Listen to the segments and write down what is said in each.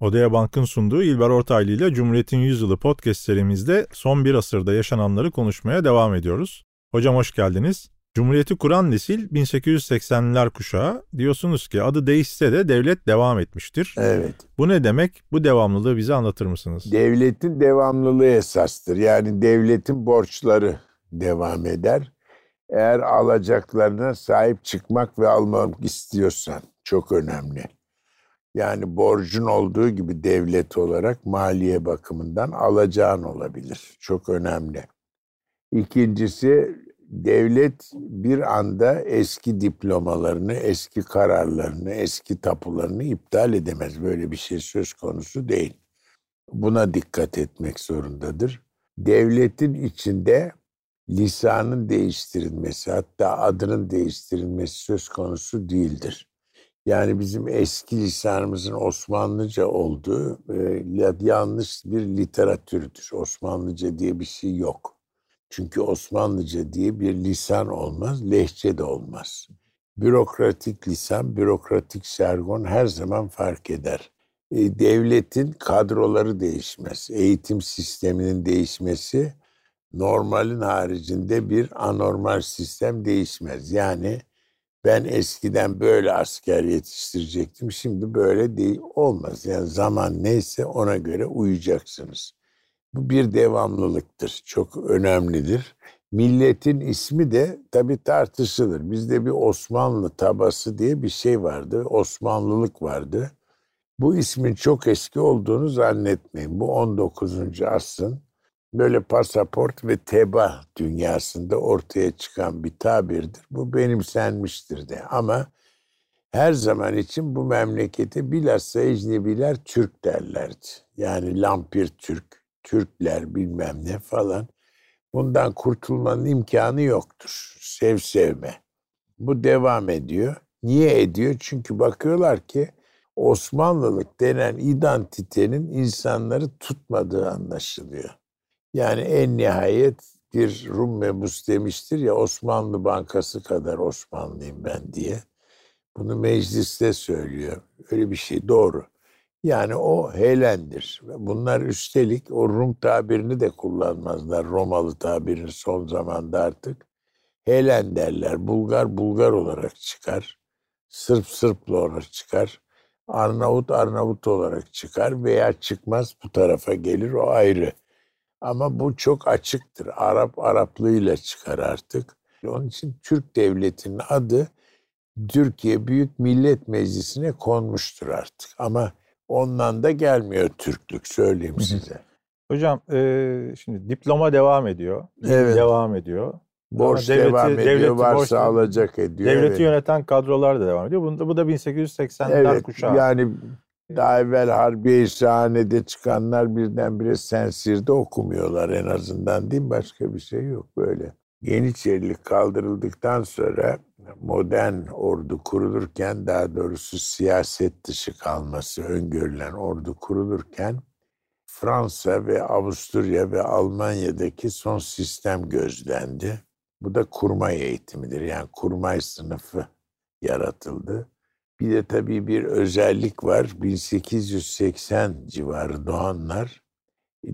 Odaya Bank'ın sunduğu İlber Ortaylı ile Cumhuriyet'in Yüzyılı podcast serimizde son bir asırda yaşananları konuşmaya devam ediyoruz. Hocam hoş geldiniz. Cumhuriyeti kuran nesil 1880'ler kuşağı. Diyorsunuz ki adı değişse de devlet devam etmiştir. Evet. Bu ne demek? Bu devamlılığı bize anlatır mısınız? Devletin devamlılığı esastır. Yani devletin borçları devam eder. Eğer alacaklarına sahip çıkmak ve almak istiyorsan çok önemli. Yani borcun olduğu gibi devlet olarak maliye bakımından alacağın olabilir. Çok önemli. İkincisi devlet bir anda eski diplomalarını, eski kararlarını, eski tapularını iptal edemez. Böyle bir şey söz konusu değil. Buna dikkat etmek zorundadır. Devletin içinde lisanın değiştirilmesi hatta adının değiştirilmesi söz konusu değildir. Yani bizim eski lisanımızın Osmanlıca olduğu e, yanlış bir literatürdür. Osmanlıca diye bir şey yok. Çünkü Osmanlıca diye bir lisan olmaz, lehçe de olmaz. Bürokratik lisan, bürokratik şargon her zaman fark eder. E, devletin kadroları değişmez. Eğitim sisteminin değişmesi normalin haricinde bir anormal sistem değişmez. Yani ben eskiden böyle asker yetiştirecektim. Şimdi böyle değil olmaz. Yani zaman neyse ona göre uyacaksınız. Bu bir devamlılıktır. Çok önemlidir. Milletin ismi de tabii tartışılır. Bizde bir Osmanlı tabası diye bir şey vardı. Osmanlılık vardı. Bu ismin çok eski olduğunu zannetmeyin. Bu 19. asrın böyle pasaport ve teba dünyasında ortaya çıkan bir tabirdir. Bu benimsenmiştir de ama her zaman için bu memlekete bilhassa ecnebiler Türk derlerdi. Yani lampir Türk, Türkler bilmem ne falan. Bundan kurtulmanın imkanı yoktur. Sev sevme. Bu devam ediyor. Niye ediyor? Çünkü bakıyorlar ki Osmanlılık denen identitenin insanları tutmadığı anlaşılıyor. Yani en nihayet bir Rum mebus demiştir ya Osmanlı Bankası kadar Osmanlıyım ben diye. Bunu mecliste söylüyor. Öyle bir şey doğru. Yani o Helendir. Bunlar üstelik o Rum tabirini de kullanmazlar. Romalı tabirini son zamanda artık. Helen derler. Bulgar Bulgar olarak çıkar. Sırp Sırp olarak çıkar. Arnavut Arnavut olarak çıkar veya çıkmaz bu tarafa gelir o ayrı. Ama bu çok açıktır. Arap Araplığıyla çıkar artık. Onun için Türk Devleti'nin adı Türkiye Büyük Millet Meclisi'ne konmuştur artık. Ama ondan da gelmiyor Türklük söyleyeyim size. Hocam e, şimdi diploma devam ediyor. Evet. Devam ediyor. Borç devleti, devam ediyor, devleti, varsa borç, alacak ediyor. Devleti evet. yöneten kadrolar da devam ediyor. Bu da, bu da 1880'ler evet, kuşağı. Yani daha evvel Harbiye Şahane'de çıkanlar birdenbire Sensir'de okumuyorlar en azından değil mi? Başka bir şey yok böyle. Yeniçerilik kaldırıldıktan sonra modern ordu kurulurken daha doğrusu siyaset dışı kalması öngörülen ordu kurulurken Fransa ve Avusturya ve Almanya'daki son sistem gözlendi. Bu da kurmay eğitimidir. Yani kurmay sınıfı yaratıldı. Bir de tabii bir özellik var. 1880 civarı doğanlar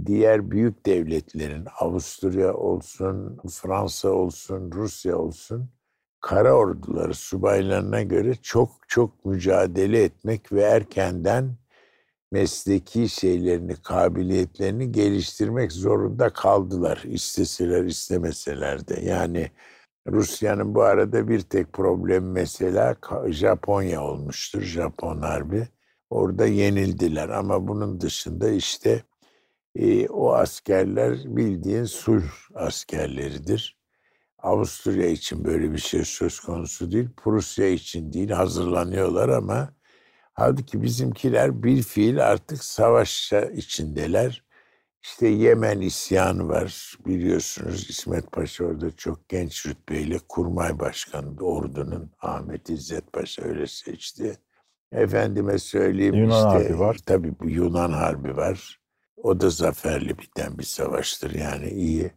diğer büyük devletlerin Avusturya olsun, Fransa olsun, Rusya olsun kara orduları subaylarına göre çok çok mücadele etmek ve erkenden mesleki şeylerini, kabiliyetlerini geliştirmek zorunda kaldılar. İsteseler istemeseler de. Yani Rusya'nın bu arada bir tek problem mesela Japonya olmuştur. Japon harbi. Orada yenildiler ama bunun dışında işte e, o askerler bildiğin sulh askerleridir. Avusturya için böyle bir şey söz konusu değil. Prusya için değil hazırlanıyorlar ama halbuki bizimkiler bir fiil artık savaş içindeler. İşte Yemen isyanı var biliyorsunuz İsmet Paşa orada çok genç rütbeyle kurmay başkanı ordunun Ahmet İzzet Paşa öyle seçti. Efendime söyleyeyim Yunan işte, Harbi var. Tabii bu Yunan Harbi var. O da zaferli biten bir savaştır yani iyi.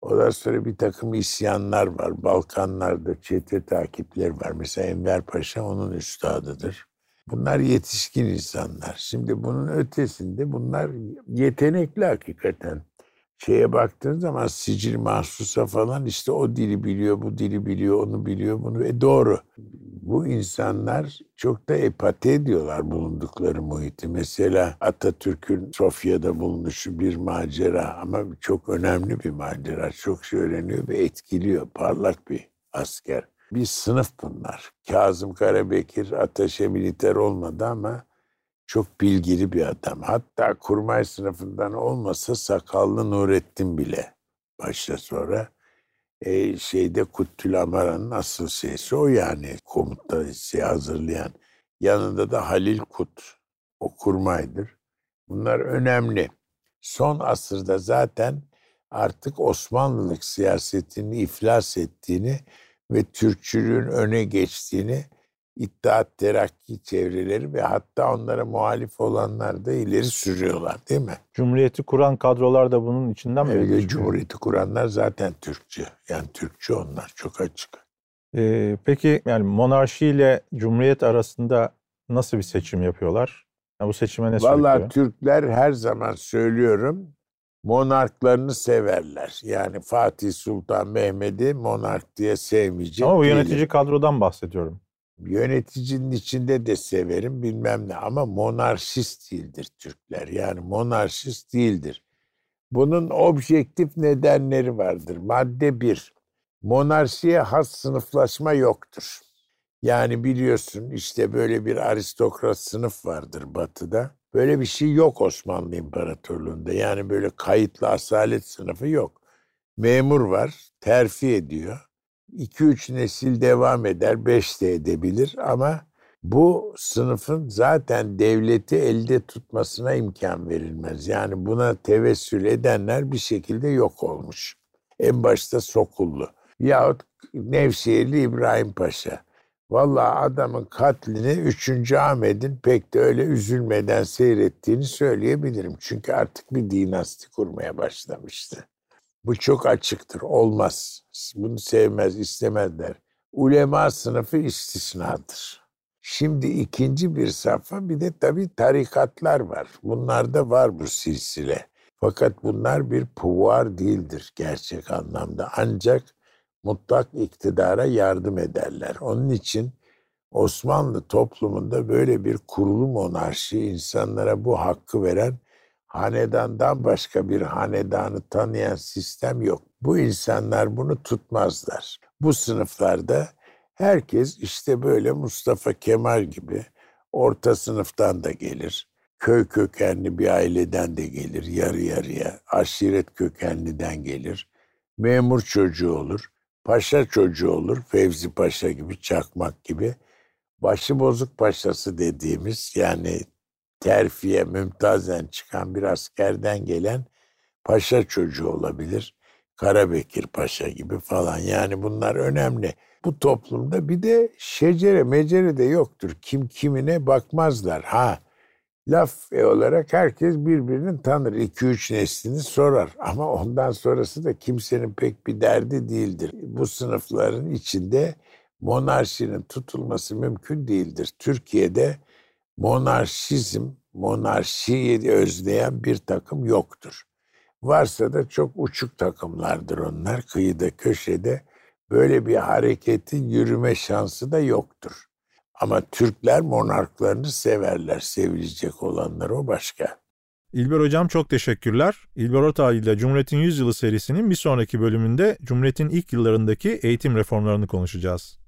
Ondan sonra bir takım isyanlar var. Balkanlarda çete takipleri var. Mesela Enver Paşa onun üstadıdır. Bunlar yetişkin insanlar. Şimdi bunun ötesinde bunlar yetenekli hakikaten. Şeye baktığın zaman sicil mahsusa falan işte o dili biliyor, bu dili biliyor, onu biliyor, bunu. E doğru. Bu insanlar çok da empati ediyorlar bulundukları muhiti. Mesela Atatürk'ün Sofya'da bulunuşu bir macera ama çok önemli bir macera. Çok şey öğreniyor ve etkiliyor. Parlak bir asker bir sınıf bunlar. Kazım Karabekir ateşe militer olmadı ama çok bilgili bir adam. Hatta kurmay sınıfından olmasa sakallı Nurettin bile başta sonra e, şeyde Kuttül Amara'nın asıl şeysi o yani komuta şey hazırlayan. Yanında da Halil Kut o kurmaydır. Bunlar önemli. Son asırda zaten artık Osmanlılık siyasetini iflas ettiğini ve Türkçülüğün öne geçtiğini İttihat Terakki çevreleri ve hatta onlara muhalif olanlar da ileri sürüyorlar değil mi? Cumhuriyeti kuran kadrolar da bunun içinden mi? Evet, Cumhuriyeti kuranlar zaten Türkçü. Yani Türkçü onlar çok açık. Ee, peki yani monarşi ile cumhuriyet arasında nasıl bir seçim yapıyorlar? Yani bu seçime ne Vallahi Türkler her zaman söylüyorum monarklarını severler. Yani Fatih Sultan Mehmet'i monark diye sevmeyecek Ama bu yönetici değilim. kadrodan bahsediyorum. Yöneticinin içinde de severim bilmem ne ama monarşist değildir Türkler. Yani monarşist değildir. Bunun objektif nedenleri vardır. Madde bir, monarşiye has sınıflaşma yoktur. Yani biliyorsun işte böyle bir aristokrat sınıf vardır batıda. Böyle bir şey yok Osmanlı İmparatorluğu'nda. Yani böyle kayıtlı asalet sınıfı yok. Memur var, terfi ediyor. 2-3 nesil devam eder, 5 de edebilir ama bu sınıfın zaten devleti elde tutmasına imkan verilmez. Yani buna tevessül edenler bir şekilde yok olmuş. En başta Sokullu yahut Nevşehirli İbrahim Paşa. Vallahi adamın katlini 3. Ahmet'in pek de öyle üzülmeden seyrettiğini söyleyebilirim. Çünkü artık bir dinasti kurmaya başlamıştı. Bu çok açıktır. Olmaz. Bunu sevmez, istemezler. Ulema sınıfı istisnadır. Şimdi ikinci bir safha bir de tabii tarikatlar var. Bunlarda var bu silsile. Fakat bunlar bir puvar değildir gerçek anlamda. Ancak mutlak iktidara yardım ederler. Onun için Osmanlı toplumunda böyle bir kurulu monarşi insanlara bu hakkı veren hanedandan başka bir hanedanı tanıyan sistem yok. Bu insanlar bunu tutmazlar. Bu sınıflarda herkes işte böyle Mustafa Kemal gibi orta sınıftan da gelir. Köy kökenli bir aileden de gelir yarı yarıya. Aşiret kökenliden gelir. Memur çocuğu olur paşa çocuğu olur. Fevzi Paşa gibi, Çakmak gibi. Başıbozuk paşası dediğimiz yani terfiye mümtazen çıkan bir askerden gelen paşa çocuğu olabilir. Karabekir Paşa gibi falan yani bunlar önemli. Bu toplumda bir de şecere mecere de yoktur. Kim kimine bakmazlar. Ha laf e olarak herkes birbirini tanır. iki üç neslini sorar. Ama ondan sonrası da kimsenin pek bir derdi değildir. Bu sınıfların içinde monarşinin tutulması mümkün değildir. Türkiye'de monarşizm, monarşiyi özleyen bir takım yoktur. Varsa da çok uçuk takımlardır onlar. Kıyıda, köşede böyle bir hareketin yürüme şansı da yoktur. Ama Türkler monarklarını severler. Sevilecek olanlar o başka. İlber Hocam çok teşekkürler. İlber Ortaylı ile Cumhuriyet'in 100 yılı serisinin bir sonraki bölümünde Cumhuriyet'in ilk yıllarındaki eğitim reformlarını konuşacağız.